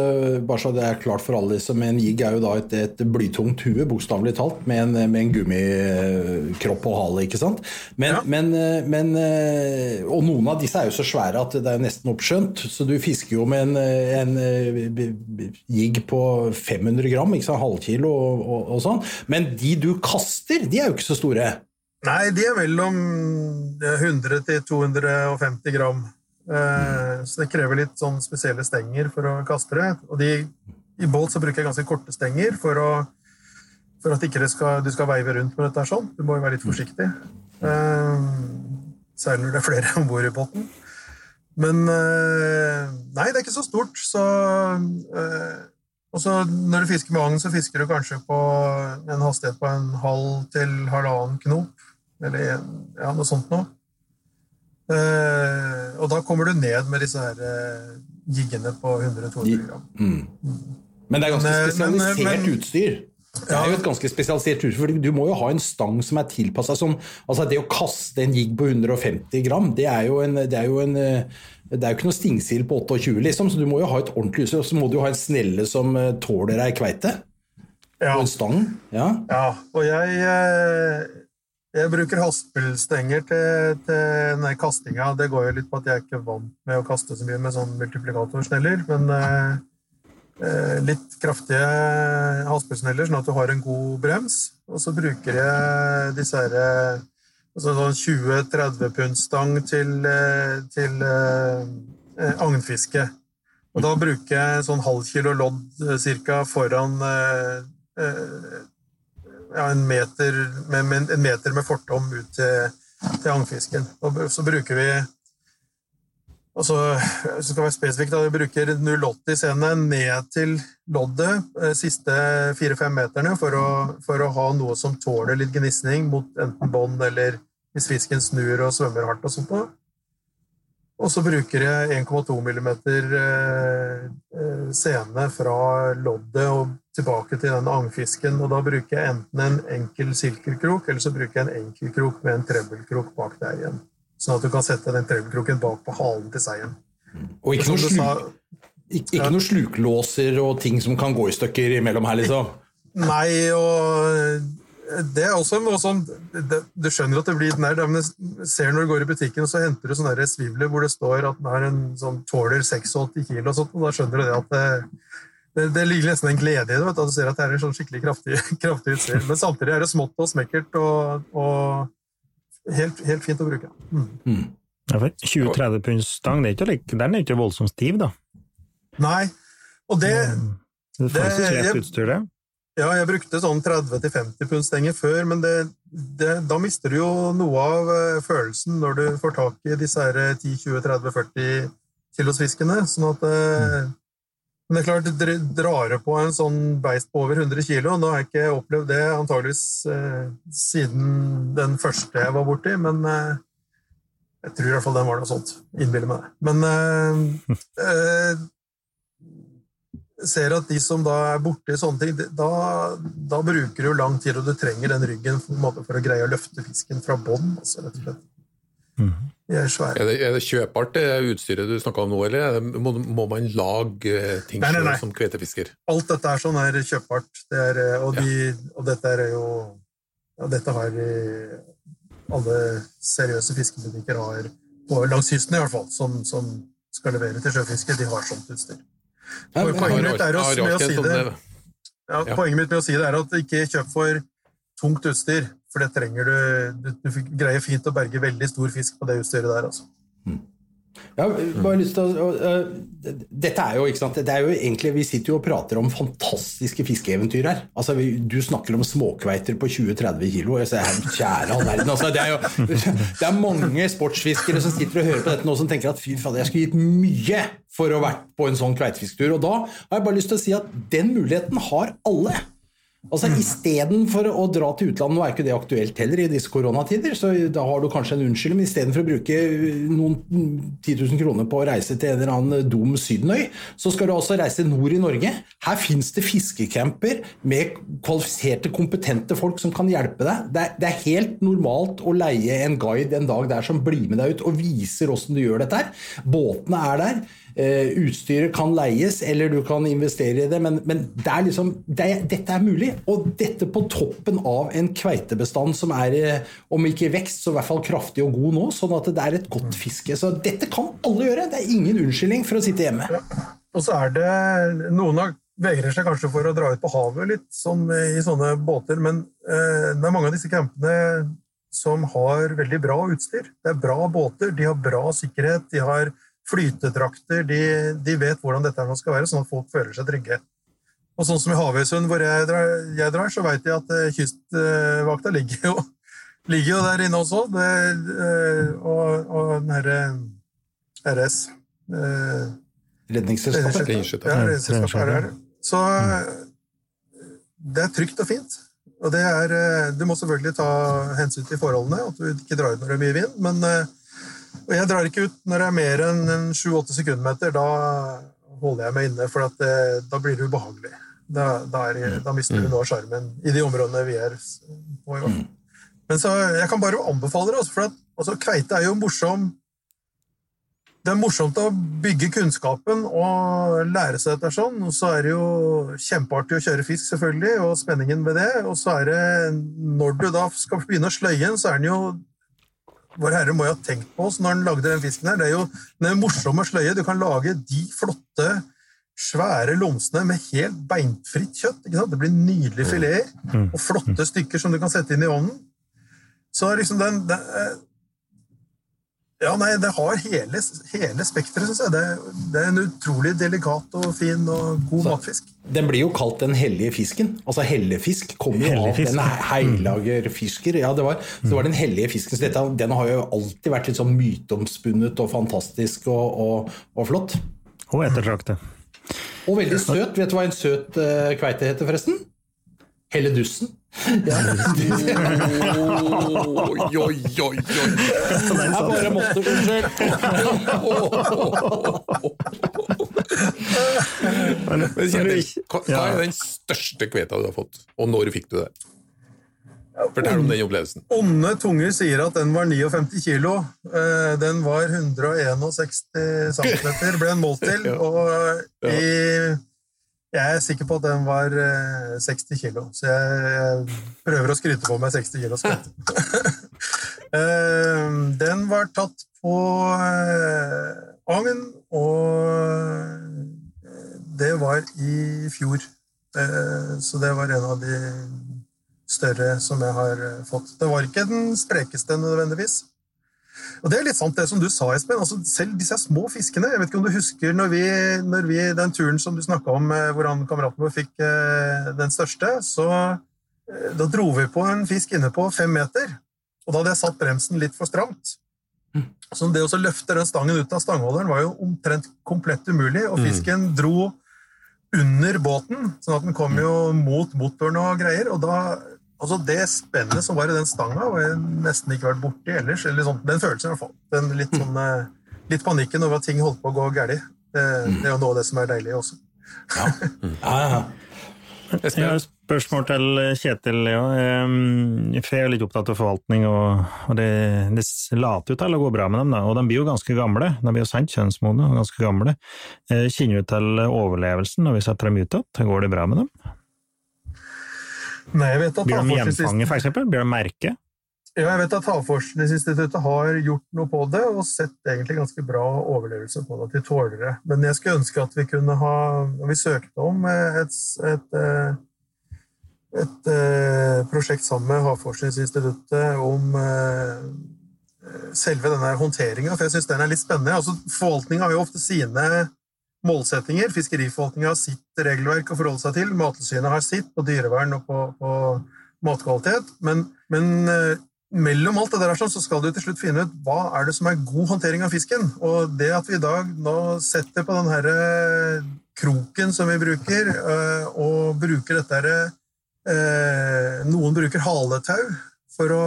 bare så det er klart for alle, liksom, en jigg er jo da et, et blytungt hue, bokstavelig talt, med en, med en gummikropp og hale, ikke sant? Men, Ja. men, eh, men, eh, Og noen av disse er jo så svære at det er nesten oppskjønt, så du fisker jo med en, en jigg på 500 gram, ikke sant? halvkilo og, og, og sånn. Men de du kaster, de er jo ikke så store. Nei, de er mellom eh, 100 til 250 gram. Eh, Så det krever litt sånn spesielle stenger for å kaste det. Og de, i båt så bruker jeg ganske korte stenger for, å, for at ikke skal, du skal veive rundt med dette sånn. Du må jo være litt forsiktig. Eh, Særlig når det er flere om bord i båten. Men eh, Nei, det er ikke så stort, så eh, og så Når du fisker med agn, så fisker du kanskje på en hastighet på en halv til halvannen knop. Eller ja, noe sånt noe. Uh, og da kommer du ned med disse her uh, jiggene på 100-200 gram. Men det er ganske Men, eh, spesialisert men- men- utstyr. Det er jo et ganske spesialisert utstyr, for du må jo ha en stang som er tilpassa som Altså, det å kaste en jigg på 150 gram, det er jo en Det er jo, en, det er jo ikke noe stingsild på 28, liksom, så du må jo ha et ordentlig utstyr. Og så må du jo ha en snelle som tåler ei kveite. Ja, Og en stang. Ja. ja, og jeg, jeg bruker haspelstenger til, til kastinga. Det går jo litt på at jeg er ikke vant med å kaste så mye med sånn multiplikatorsneller, men eh, eh, litt kraftige haspelsneller, sånn at du har en god brems. Og så bruker jeg disse eh, altså sånn 20-30 pundstang til, eh, til eh, agnfiske. Og da bruker jeg sånn halv kilo lodd cirka foran eh, ja, en, meter med, med, en meter med fortom ut til, til agnfisken. Og så bruker vi og så så skal være spesifikt da, vi bruker 080 scene ned til loddet eh, siste 4-5 meterne for å, for å ha noe som tåler litt gnisning mot enten bånd eller hvis fisken snur og svømmer hardt og sånt. Og så bruker jeg 1,2 mm eh, fra loddet og tilbake til den agnfisken. Og da bruker jeg enten en enkel silkelkrok, eller så bruker jeg en enkelkrok med en trebbelkrok bak der igjen. Sånn at du kan sette den trebbelkroken bak på halen til seien. Og ikke noen, noe, du slu, sa, ikke, ikke sluklåser og ting som kan gå i stykker imellom her, liksom. Nei, og det er også noe det, Du skjønner at det blir nær, men jeg ser når du går i butikken, og så henter du sånne svivler hvor det står at den har en sånn tåler 86 kilo, og sånt, og da skjønner du det at det, det, det ligger nesten en glede i det. Vet du, at du ser at det er en sånn skikkelig kraftig, <laughs> kraftig utstyr. Men samtidig er det smått og smekkert og, og helt, helt fint å bruke. Mm. Ja, 20-30 punds stang, det er ikke, den er ikke voldsomt stiv, da. Nei, og det Det er faktisk Det- lett jeg- utstyr, det. Ja, jeg brukte sånn 30-50 pund stenger før, men det, det, da mister du jo noe av eh, følelsen når du får tak i disse her eh, 10-20-30-40 kilos fiskene. Sånn at eh, Men det er klart, dere drar på en sånn beist på over 100 kilo. Nå har jeg ikke opplevd det antageligvis eh, siden den første jeg var borti, men eh, jeg tror i hvert fall den var noe sånt. Innbiller meg det. Men eh, eh, ser at de som da er borti sånne ting, da, da bruker du lang tid, og du trenger den ryggen for, for å greie å løfte fisken fra bånn. Altså, rett og slett. De er svære. Er det, er det kjøpbart, det utstyret du snakka om nå, eller er det, må, må man lage eh, ting Nei, nei, nei. som kvetefisker? Alt dette er sånn er kjøpbart. Det er, eh, og, de, og dette er jo ja, Dette har de, alle seriøse fiskebutikker har, på langs kysten i hvert fall, som, som skal levere til sjøfiske, de har sånt utstyr. Men- poenget mitt å, Har med å ikke si det, eh, ja, Ja. poenget mitt med å si det er at ikke kjøp for tungt utstyr, for det trenger du Du, du greier fint å berge veldig stor fisk på det utstyret der, altså. Ja, har bare lyst til å øh, Dette er jo, ikke sant det er jo egentlig, Vi sitter jo og prater om fantastiske fiskeeventyr her. Altså, vi, Du snakker om småkveiter på 20-30 kilo. Jeg sier, Kjære all verden. Altså, det, er jo, <laughs> det er mange sportsfiskere som sitter og hører på dette nå som tenker at fy fader, jeg skulle gitt mye for å ha vært på en sånn kveitefisketur. Og da har jeg bare lyst til å si at den muligheten har alle. Altså Istedenfor å dra til utlandet, nå er ikke det aktuelt heller i disse koronatider, så da har du kanskje en unnskyldning, men istedenfor å bruke noen 10 000 kroner på å reise til en eller annen dum sydenøy, så skal du altså reise nord i Norge. Her fins det fiskecamper med kvalifiserte, kompetente folk som kan hjelpe deg. Det er, det er helt normalt å leie en guide en dag der som blir med deg ut og viser åssen du gjør dette her. Båtene er der. Eh, utstyret kan leies, eller du kan investere i det, men, men det er liksom, det dette er mulig. Og dette på toppen av en kveitebestand som er, eh, om ikke i vekst, så i hvert fall kraftig og god nå, sånn at det er et godt fiske. Så dette kan alle gjøre. Det er ingen unnskyldning for å sitte hjemme. Og så er det Noen av vegrer seg kanskje for å dra ut på havet litt sånn i sånne båter, men eh, det er mange av disse campene som har veldig bra utstyr. Det er bra båter, de har bra sikkerhet, de har flytedrakter, de, de vet hvordan dette skal være, sånn at folk føler seg trygge. Og sånn som i Havøysund, hvor jeg drar, jeg drar så vet jeg at eh, kystvakta ligger jo, <laughs> ligger jo der inne også. Det, eh, og, og den herre RS eh, Redningsselskapet. Redningsselskapet. Er. Så det er trygt og fint. Og det er, du må selvfølgelig ta hensyn til forholdene, at du ikke drar ut når det er mye vind. Men og jeg drar ikke ut når det er mer enn en 7-8 sekundmeter. Da holder jeg meg inne, for at det, da blir det ubehagelig. Da, da, er, da mister du noe av sjarmen i de områdene vi er på. hvert. Men så, jeg kan bare anbefale det, altså, for at altså, kveite er jo morsom det er morsomt å bygge kunnskapen og lære seg dette sånn. Og så er det jo kjempeartig å kjøre fisk, selvfølgelig, og spenningen ved det. Og så er det, når du da skal begynne å sløye den, så er den jo Vår Herre må jo ha tenkt på oss når han lagde den fisken her. Det er jo den morsomme sløye. Du kan lage de flotte, svære lomsene med helt beinfritt kjøtt. Det blir nydelige fileter og flotte stykker som du kan sette inn i ovnen. Så liksom den, den ja, nei, det har hele, hele spekteret, syns jeg. Det, det er en utrolig delikat og fin og god matfisk. Den blir jo kalt den hellige fisken. Altså hellefisk kommer jo av den heilagerfisker. Ja, det var, så det var den hellige fisken. Så dette, den har jo alltid vært litt sånn myteomspunnet og fantastisk og, og, og flott. Og ettertraktet. Og veldig søt. Vet du hva en søt uh, kveite heter, forresten? Helledussen. Ja. Oi, oi, oi, oi. Jeg bare måtte, hva, hva er den største kveta du har fått, og når fikk du det? Fortell om den opplevelsen. Onde tunger sier at den var 59 kilo. Eh, Den var 161 cm, ble den målt til. Og i, jeg er sikker på at den var eh, 60 kilo, så jeg, prøver å skryte på meg 60 kilo. <laughs> Eh, Den var tatt på eh, agn, og det var i fjor. Eh, Så det var en av de større som jeg har eh, fått. Det var ikke den sprekeste nødvendigvis. Og det er litt sant det som du sa, Espen. Altså, selv disse små fiskene Jeg vet ikke om du husker når vi, når vi den turen som du snakka om, eh, hvor han kameraten vår fikk eh, den største, så eh, da dro vi på en fisk inne på fem meter. Og da hadde jeg satt bremsen litt for stramt. Så det å løfte den stangen ut av stangholderen var jo omtrent komplett umulig, og fisken dro under båten, sånn at den kom jo mot motoren og greier. Og da Altså, det spennet som var i den stanga, har jeg nesten ikke vært borti ellers. eller sånn, Den følelsen, i hvert fall. Den litt, sånn, eh, litt panikken over at ting holdt på å gå galt. Det, det er jo noe av det som er deilig også. Ja, <laughs> ja. ja. Jeg har et Spørsmål til Kjetil. Ja. Jeg er litt opptatt av forvaltning, og, og det, det, later jo til å gå bra med dem. Da. Og de blir jo ganske gamle. De blir jo sendt kjønnsmodne og ganske gamle. Eh, kjenner du til overlevelsen når vi setter dem ut igjen? Går det bra med dem? Nei, jeg vet at Blir de gjenfanget, eksempel? Blir de merket? Ja, jeg vet at Havforskningsinstituttet har gjort noe på det, og sett egentlig ganske bra overlevelse på det, at de tåler det. Men jeg skulle ønske at vi kunne ha Vi søkte om et, et, et, et eh, prosjekt sammen med Havforskningsinstituttet om eh, selve denne håndteringa, for jeg syns den er litt spennende. Altså, Forvaltninga har jo ofte sine målsettinger. Fiskeriforvaltninga har sitt regelverk å forholde seg til. Mattilsynet har sitt på dyrevern og på, på matkvalitet. Men, men eh, mellom alt det der sånn, så skal du til slutt finne ut hva er det som er god håndtering av fisken. Og det at vi i dag nå setter på den herre kroken som vi bruker, øh, og bruker dette herre øh, Noen bruker haletau for å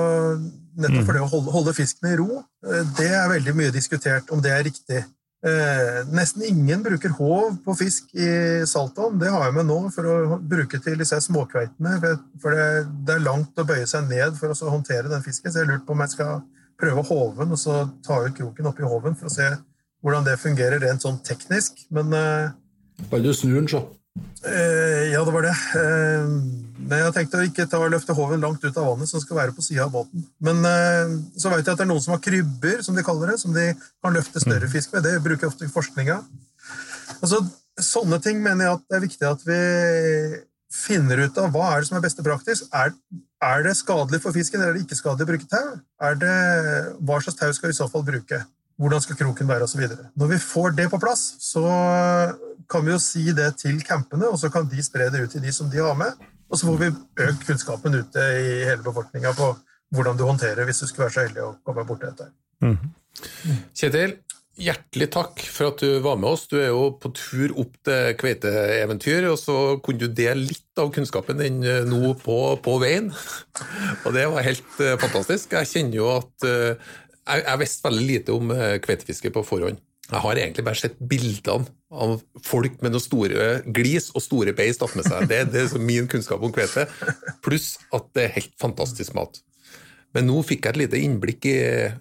nettopp for det å holde, holde fisken i ro. øh, Det er veldig mye diskutert om det er riktig. Eh, nesten ingen bruker håv på fisk i saltvann. Det har jeg med nå for å bruke til disse småkveitene. For det, det, er langt å bøye seg ned for å håndtere den fisken. Så jeg lurte på om jeg skal prøve håven og så ta ut kroken oppi håven for å se hvordan det fungerer rent sånn teknisk. Men eh, Bare du snur den, så. Eh, ja, det var det. Eh, men jeg tenkte å ikke ta og løfte håven langt ut av vannet, som skal være på sida av båten. Men eh, så vet jeg at det er noen som har krybber, som de kaller det, som de kan løfte større fisk med. Det bruker jeg ofte i forskninga. Altså, sånne ting mener jeg at det er viktig at vi finner ut av hva er det som er beste praktisk. Er, er det skadelig for fisken, eller er det ikke skadelig å bruke tau? Er det, hva slags tau skal vi i så fall bruke? Hvordan skal kroken være, osv. Når vi får det på plass, så kan vi jo si det til campene, og så kan de spre det ut til de som de har med. Og så får vi økt kunnskapen ute i hele befolkninga på hvordan du håndterer hvis du skulle være så heldig å komme borti dette. Mm. Kjetil, hjertelig takk for at du var med oss. Du er jo på tur opp til kveiteeventyr, og så kunne du dele litt av kunnskapen din eh, nå på, på veien. <laughs> Og det var helt uh, fantastisk. Jeg kjenner jo at uh, jeg, jeg visste veldig lite om kveitefiske på forhånd. Jeg har egentlig bare sett bildene av folk med noen store glis og store beis tatt med seg. Det, det er min kunnskap om kvete. Pluss at det er helt fantastisk mat. Men nå fikk jeg et lite innblikk i,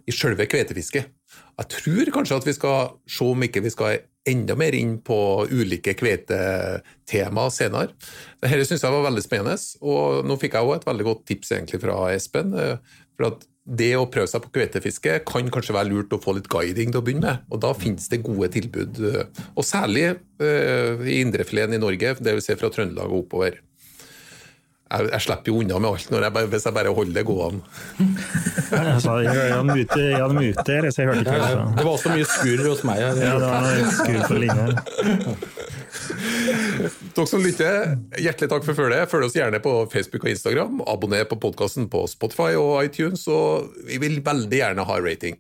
i selve kvetefisket. Jeg tror kanskje at vi skal se om ikke vi skal enda mer inn på ulike kvetetema senere. Dette syns jeg var veldig spennende, og nå fikk jeg også et veldig godt tips egentlig fra Espen. for at det å prøve seg på kveitefiske kan kanskje være lurt å få litt guiding til å begynne med. Og da finnes det gode tilbud, og særlig uh, i indrefileten i Norge, det vi si fra Trøndelag og oppover. Jeg, jeg, slipper jo unna med alt jeg bare, hvis jeg bare holder det gående. Jan Mute, Jan Mute så jeg hørte ikke ja, Det var også mye skurr hos meg. Ja, det var noe skurr på linje. Dere som lytter, hjertelig takk for følget. Følg oss gjerne på Facebook og Instagram. Abonner på podkasten på Spotify og iTunes, og vi vil veldig gjerne ha rating.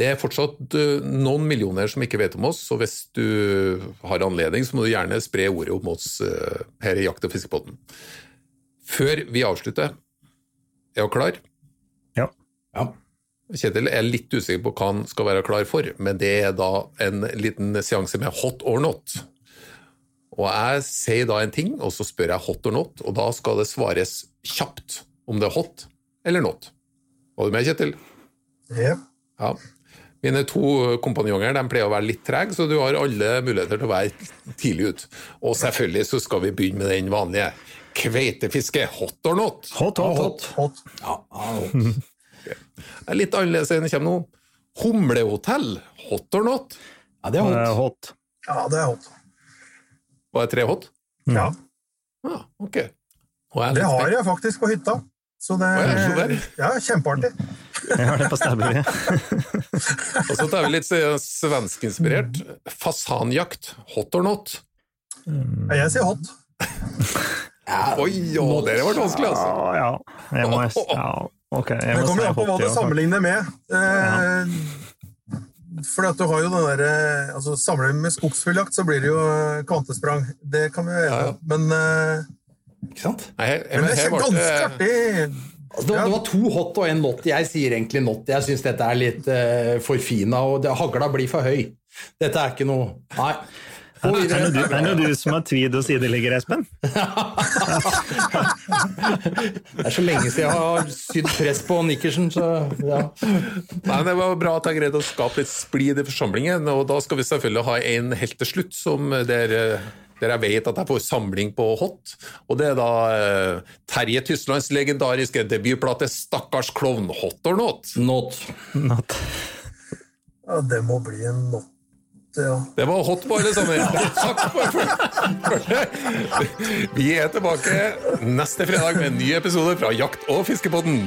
Det er fortsatt eh, noen millioner som ikke vet om oss, så hvis du har anledning, så må du gjerne spre ordet om oss eh, her i Jakt- og fiskepodden. Før vi avslutter, er du klar? Ja. ja. Kjetil er litt usikker på hva han skal være klar for, men det er da en liten seanse med hot or not. Og Jeg sier da en ting, og så spør jeg hot or not, og da skal det svares kjapt om det er hot eller not. Var du med, Kjetil? Ja. Ja. Mine to kompanjonger de pleier å være litt trege, så du har alle muligheter til å være tidlig ute. Og selvfølgelig så skal vi begynne med den vanlige. Kveitefiske, hot or not? Hot, hot, hot. hot. Ja, hot. Det er litt annerledes enn det kommer nå. Humlehotell, hot or not? Ja, det er hot. hot. Ja, det er hot. Var det tre hot? Ja. Ja, ok. Det har jeg faktisk på hytta. Så det er ja, kjempeartig. Jeg har det på stabburet. <laughs> Og så tar vi litt svenskinspirert. Fasanjakt, hot or not? Ja, jeg sier hot. Ja, Oi, å, det vært vanskelig, altså. Ja, jeg må, ja, okay, jeg det kommer an på hva du sammenligner med. Ja. For at du har jo den der, altså Sammenlignet med skogsfugljakt, så blir det jo kvantesprang. Det kan vi jo gjøre. Ja, Men, Ikke sant? Nei, jeg, men det er ganske artig. Altså, det, var, det var to hot og en not. Jeg sier egentlig not. Jeg syns dette er litt uh, forfina, og det, hagla blir for høy. Dette er ikke noe Nei. Er det videre. du, er det du som har tweed og sideligger, Espen? <laughs> Det er så lenge siden jeg har sydd press på nikkersen, så ja. Nei, Det var bra at jeg greide å skape litt splid i forsamlingen, og da skal vi selvfølgelig ha en helt til slutt, som der, der jeg vet at jeg får samling på hot. Og det er da eh, Terje Tyslands legendariske debutplate 'Stakkars klovn', hot or not? Not. Not. Ja, det må bli en not, ja. Det var hot på alle sammen. Takk for, for det. Vi er tilbake neste fredag med en ny episode fra Jakt- og fiskepodden.